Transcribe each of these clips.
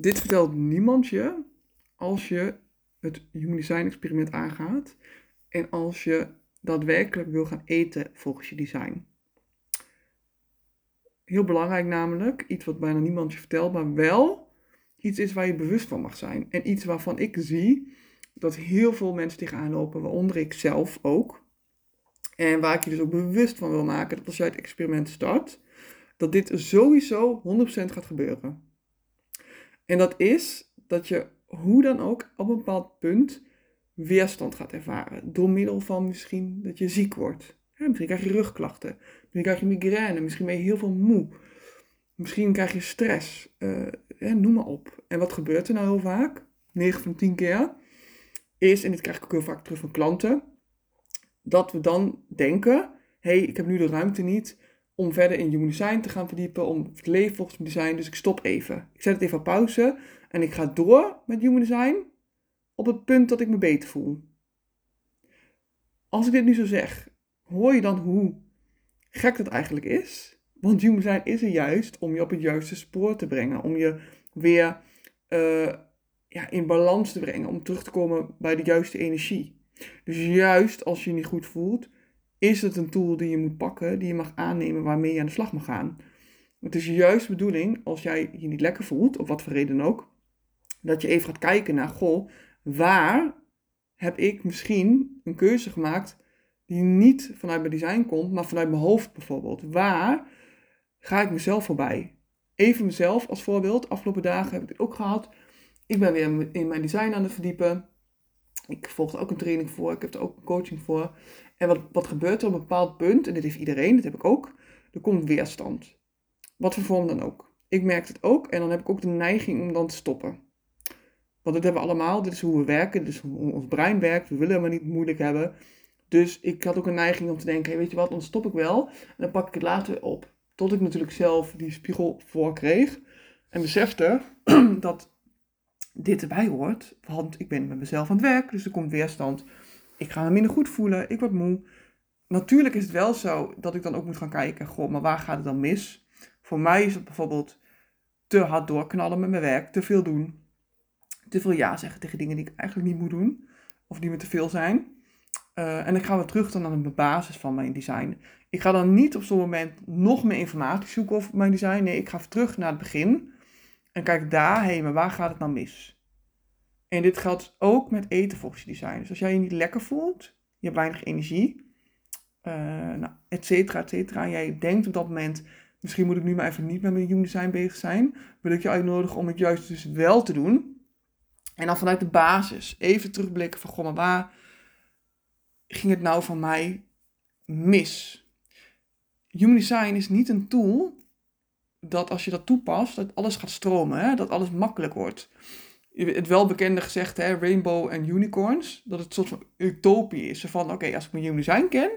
Dit vertelt niemand je als je het Human Design experiment aangaat en als je daadwerkelijk wil gaan eten volgens je design. Heel belangrijk namelijk, iets wat bijna niemand je vertelt, maar wel iets is waar je bewust van mag zijn. En iets waarvan ik zie dat heel veel mensen tegenaan lopen, waaronder ik zelf ook. En waar ik je dus ook bewust van wil maken dat als jij het experiment start, dat dit sowieso 100% gaat gebeuren. En dat is dat je hoe dan ook op een bepaald punt weerstand gaat ervaren. Door middel van misschien dat je ziek wordt. misschien krijg je rugklachten. Misschien krijg je migraine. Misschien ben je heel veel moe. Misschien krijg je stress. Uh, noem maar op. En wat gebeurt er nou heel vaak? 9 van 10 keer. Is, en dit krijg ik ook heel vaak terug van klanten. Dat we dan denken. hey, ik heb nu de ruimte niet om verder in human design te gaan verdiepen. Om het leven volgens design. Dus ik stop even. Ik zet het even op pauze. En ik ga door met human design op het punt dat ik me beter voel. Als ik dit nu zo zeg, hoor je dan hoe gek dat eigenlijk is? Want human design is er juist om je op het juiste spoor te brengen. Om je weer uh, ja, in balans te brengen. Om terug te komen bij de juiste energie. Dus juist als je je niet goed voelt, is het een tool die je moet pakken, die je mag aannemen, waarmee je aan de slag mag gaan. Het is juist de bedoeling, als jij je niet lekker voelt, of wat voor reden ook, dat je even gaat kijken naar, goh, waar heb ik misschien een keuze gemaakt die niet vanuit mijn design komt, maar vanuit mijn hoofd bijvoorbeeld. Waar ga ik mezelf voorbij? Even mezelf als voorbeeld. Afgelopen dagen heb ik het ook gehad. Ik ben weer in mijn design aan het verdiepen. Ik volgde ook een training voor. Ik heb er ook een coaching voor. En wat, wat gebeurt er op een bepaald punt? En dit heeft iedereen, dat heb ik ook. Er komt weerstand. Wat voor vorm dan ook. Ik merk het ook en dan heb ik ook de neiging om dan te stoppen. Want dat hebben we allemaal. Dit is hoe we werken. Dit is hoe ons brein werkt. We willen helemaal niet moeilijk hebben. Dus ik had ook een neiging om te denken, hey, weet je wat, dan stop ik wel. En dan pak ik het later op. Tot ik natuurlijk zelf die spiegel voor kreeg. En besefte dat dit erbij hoort. Want ik ben met mezelf aan het werk. Dus er komt weerstand. Ik ga me minder goed voelen. Ik word moe. Natuurlijk is het wel zo dat ik dan ook moet gaan kijken. Goh, maar waar gaat het dan mis? Voor mij is het bijvoorbeeld te hard doorknallen met mijn werk. Te veel doen te veel ja zeggen tegen dingen die ik eigenlijk niet moet doen. Of die me te veel zijn. Uh, en ik ga weer terug dan naar de basis van mijn design. Ik ga dan niet op zo'n moment nog meer informatie zoeken over mijn design. Nee, ik ga terug naar het begin. En kijk daar, hé, maar waar gaat het nou mis? En dit geldt ook met eten volgens je design. Dus als jij je niet lekker voelt, je hebt weinig energie, uh, nou, et cetera, et cetera. En jij denkt op dat moment, misschien moet ik nu maar even niet met mijn human design bezig zijn. Wil ik je uitnodigen om het juist dus wel te doen. En dan vanuit de basis even terugblikken van, goh, maar waar ging het nou van mij mis? Human design is niet een tool dat als je dat toepast, dat alles gaat stromen, hè? dat alles makkelijk wordt. Het welbekende gezegd, hè, rainbow en unicorns, dat het een soort van utopie is. Van, oké, als ik mijn design ken,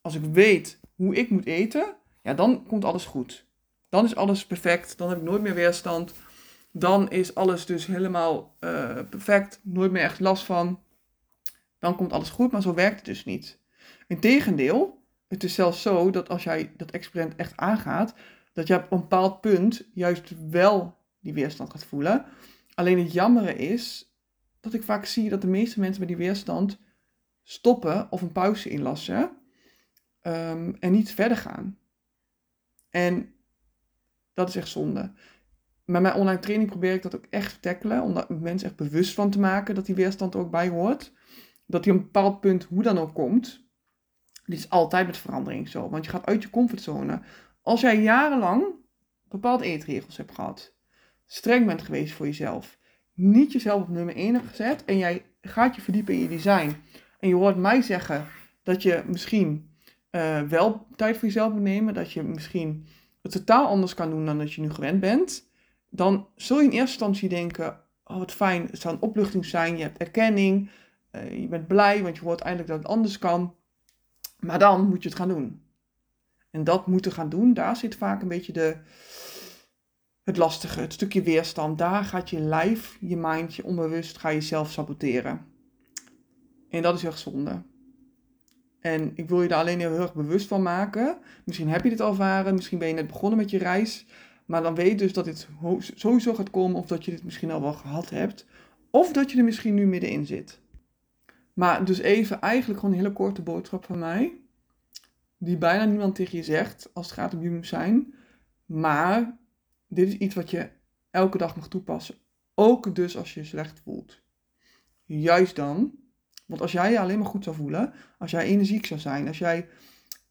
als ik weet hoe ik moet eten, ja, dan komt alles goed. Dan is alles perfect, dan heb ik nooit meer weerstand dan is alles dus helemaal uh, perfect, nooit meer echt last van. Dan komt alles goed, maar zo werkt het dus niet. Integendeel, het is zelfs zo dat als jij dat experiment echt aangaat, dat je op een bepaald punt juist wel die weerstand gaat voelen. Alleen het jammere is dat ik vaak zie dat de meeste mensen met die weerstand stoppen of een pauze inlassen um, en niet verder gaan. En dat is echt zonde met mijn online training probeer ik dat ook echt te tackelen. Om mensen echt bewust van te maken dat die weerstand er ook bij hoort. Dat die op een bepaald punt hoe dan ook komt. Dit is altijd met verandering zo. Want je gaat uit je comfortzone. Als jij jarenlang bepaalde eetregels hebt gehad. Streng bent geweest voor jezelf. Niet jezelf op nummer 1 hebt gezet. En jij gaat je verdiepen in je design. En je hoort mij zeggen dat je misschien uh, wel tijd voor jezelf moet nemen. Dat je misschien het totaal anders kan doen dan dat je nu gewend bent dan zul je in eerste instantie denken, oh wat fijn, het zou een opluchting zijn, je hebt erkenning, uh, je bent blij, want je hoort eindelijk dat het anders kan. Maar dan moet je het gaan doen. En dat moeten gaan doen, daar zit vaak een beetje de, het lastige, het stukje weerstand. Daar gaat je lijf, je mind, je onbewust, ga je zelf saboteren. En dat is echt zonde. En ik wil je daar alleen heel erg bewust van maken. Misschien heb je dit al ervaren, misschien ben je net begonnen met je reis. Maar dan weet dus dat dit sowieso gaat komen of dat je dit misschien al wel gehad hebt. Of dat je er misschien nu middenin zit. Maar dus even eigenlijk gewoon een hele korte boodschap van mij. Die bijna niemand tegen je zegt als het gaat om human zijn. Maar dit is iets wat je elke dag mag toepassen. Ook dus als je je slecht voelt. Juist dan. Want als jij je alleen maar goed zou voelen. Als jij energiek zou zijn. Als jij...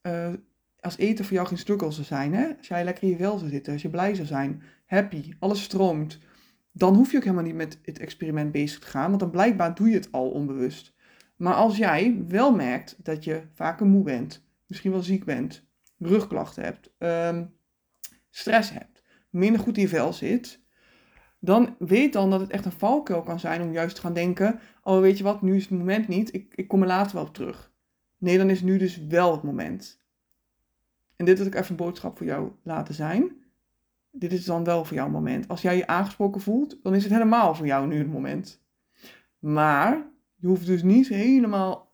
Uh, als eten voor jou geen struggle zou zijn. Hè? Als jij lekker in je vel zou zitten. Als je blij zou zijn. Happy. Alles stroomt. Dan hoef je ook helemaal niet met het experiment bezig te gaan. Want dan blijkbaar doe je het al onbewust. Maar als jij wel merkt dat je vaker moe bent. Misschien wel ziek bent. Rugklachten hebt. Um, stress hebt. Minder goed in je vel zit dan weet dan dat het echt een valkuil kan zijn om juist te gaan denken: oh, weet je wat, nu is het moment niet, ik, ik kom er later wel op terug. Nee, dan is nu dus wel het moment. En dit wil ik even een boodschap voor jou laten zijn. Dit is dan wel voor jouw moment. Als jij je aangesproken voelt, dan is het helemaal voor jou nu het moment. Maar je hoeft dus niet helemaal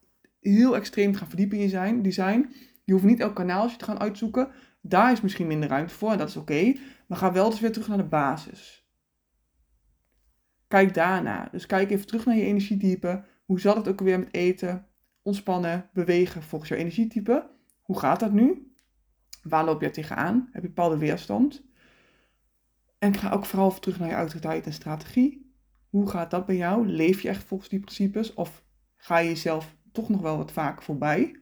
heel extreem te gaan verdiepen in zijn, design. Je hoeft niet elk kanaaltje te gaan uitzoeken. Daar is misschien minder ruimte voor en dat is oké. Maar ga wel dus weer terug naar de basis. Kijk daarna. Dus kijk even terug naar je energietype. Hoe zat het ook weer met eten, ontspannen, bewegen volgens jouw energietype? Hoe gaat dat nu? Waar loop je tegenaan? Heb je bepaalde weerstand? En ga ook vooral terug naar je autoriteit en strategie. Hoe gaat dat bij jou? Leef je echt volgens die principes? Of ga je jezelf toch nog wel wat vaak voorbij?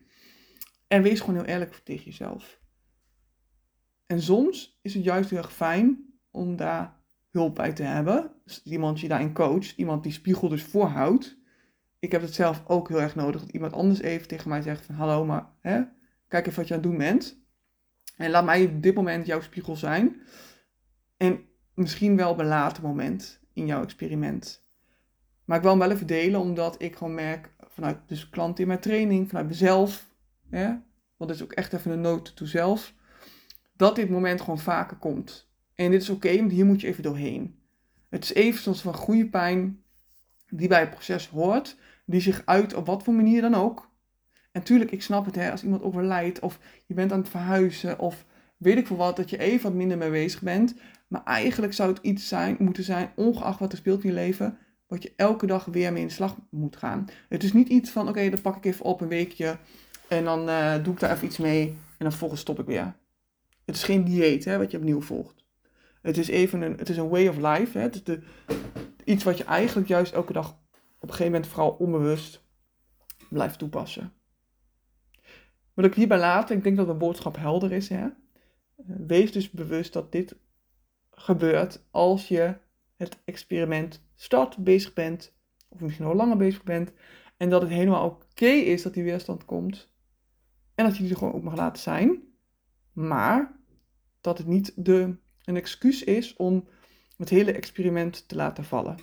En wees gewoon heel eerlijk tegen jezelf. En soms is het juist heel erg fijn om daar hulp bij te hebben. Iemand die daarin coacht, iemand die spiegel dus voorhoudt. Ik heb het zelf ook heel erg nodig dat iemand anders even tegen mij zegt van hallo, maar hè, kijk even wat je aan het doen bent. En laat mij op dit moment jouw spiegel zijn. En misschien wel op een later moment in jouw experiment. Maar ik wil hem wel even delen, omdat ik gewoon merk vanuit dus klanten in mijn training, vanuit mezelf, hè, want dit is ook echt even een noot toe zelf, dat dit moment gewoon vaker komt. En dit is oké, want hier moet je even doorheen. Het is even soms van goede pijn die bij het proces hoort, die zich uit op wat voor manier dan ook. En tuurlijk, ik snap het, hè, als iemand overlijdt of je bent aan het verhuizen of weet ik veel wat, dat je even wat minder mee bezig bent. Maar eigenlijk zou het iets zijn, moeten zijn, ongeacht wat er speelt in je leven, wat je elke dag weer mee in de slag moet gaan. Het is niet iets van, oké, dat pak ik even op een weekje en dan uh, doe ik daar even iets mee en dan vervolgens stop ik weer. Het is geen dieet hè, wat je opnieuw volgt. Het is even een, het is een way of life. Hè? Het is de, iets wat je eigenlijk juist elke dag op een gegeven moment vooral onbewust blijft toepassen. Wat ik hierbij laat, ik denk dat de boodschap helder is. Hè? Wees dus bewust dat dit gebeurt als je het experiment start, bezig bent, of misschien al langer bezig bent, en dat het helemaal oké is dat die weerstand komt. En dat je die gewoon ook mag laten zijn. Maar dat het niet de een excuus is om het hele experiment te laten vallen.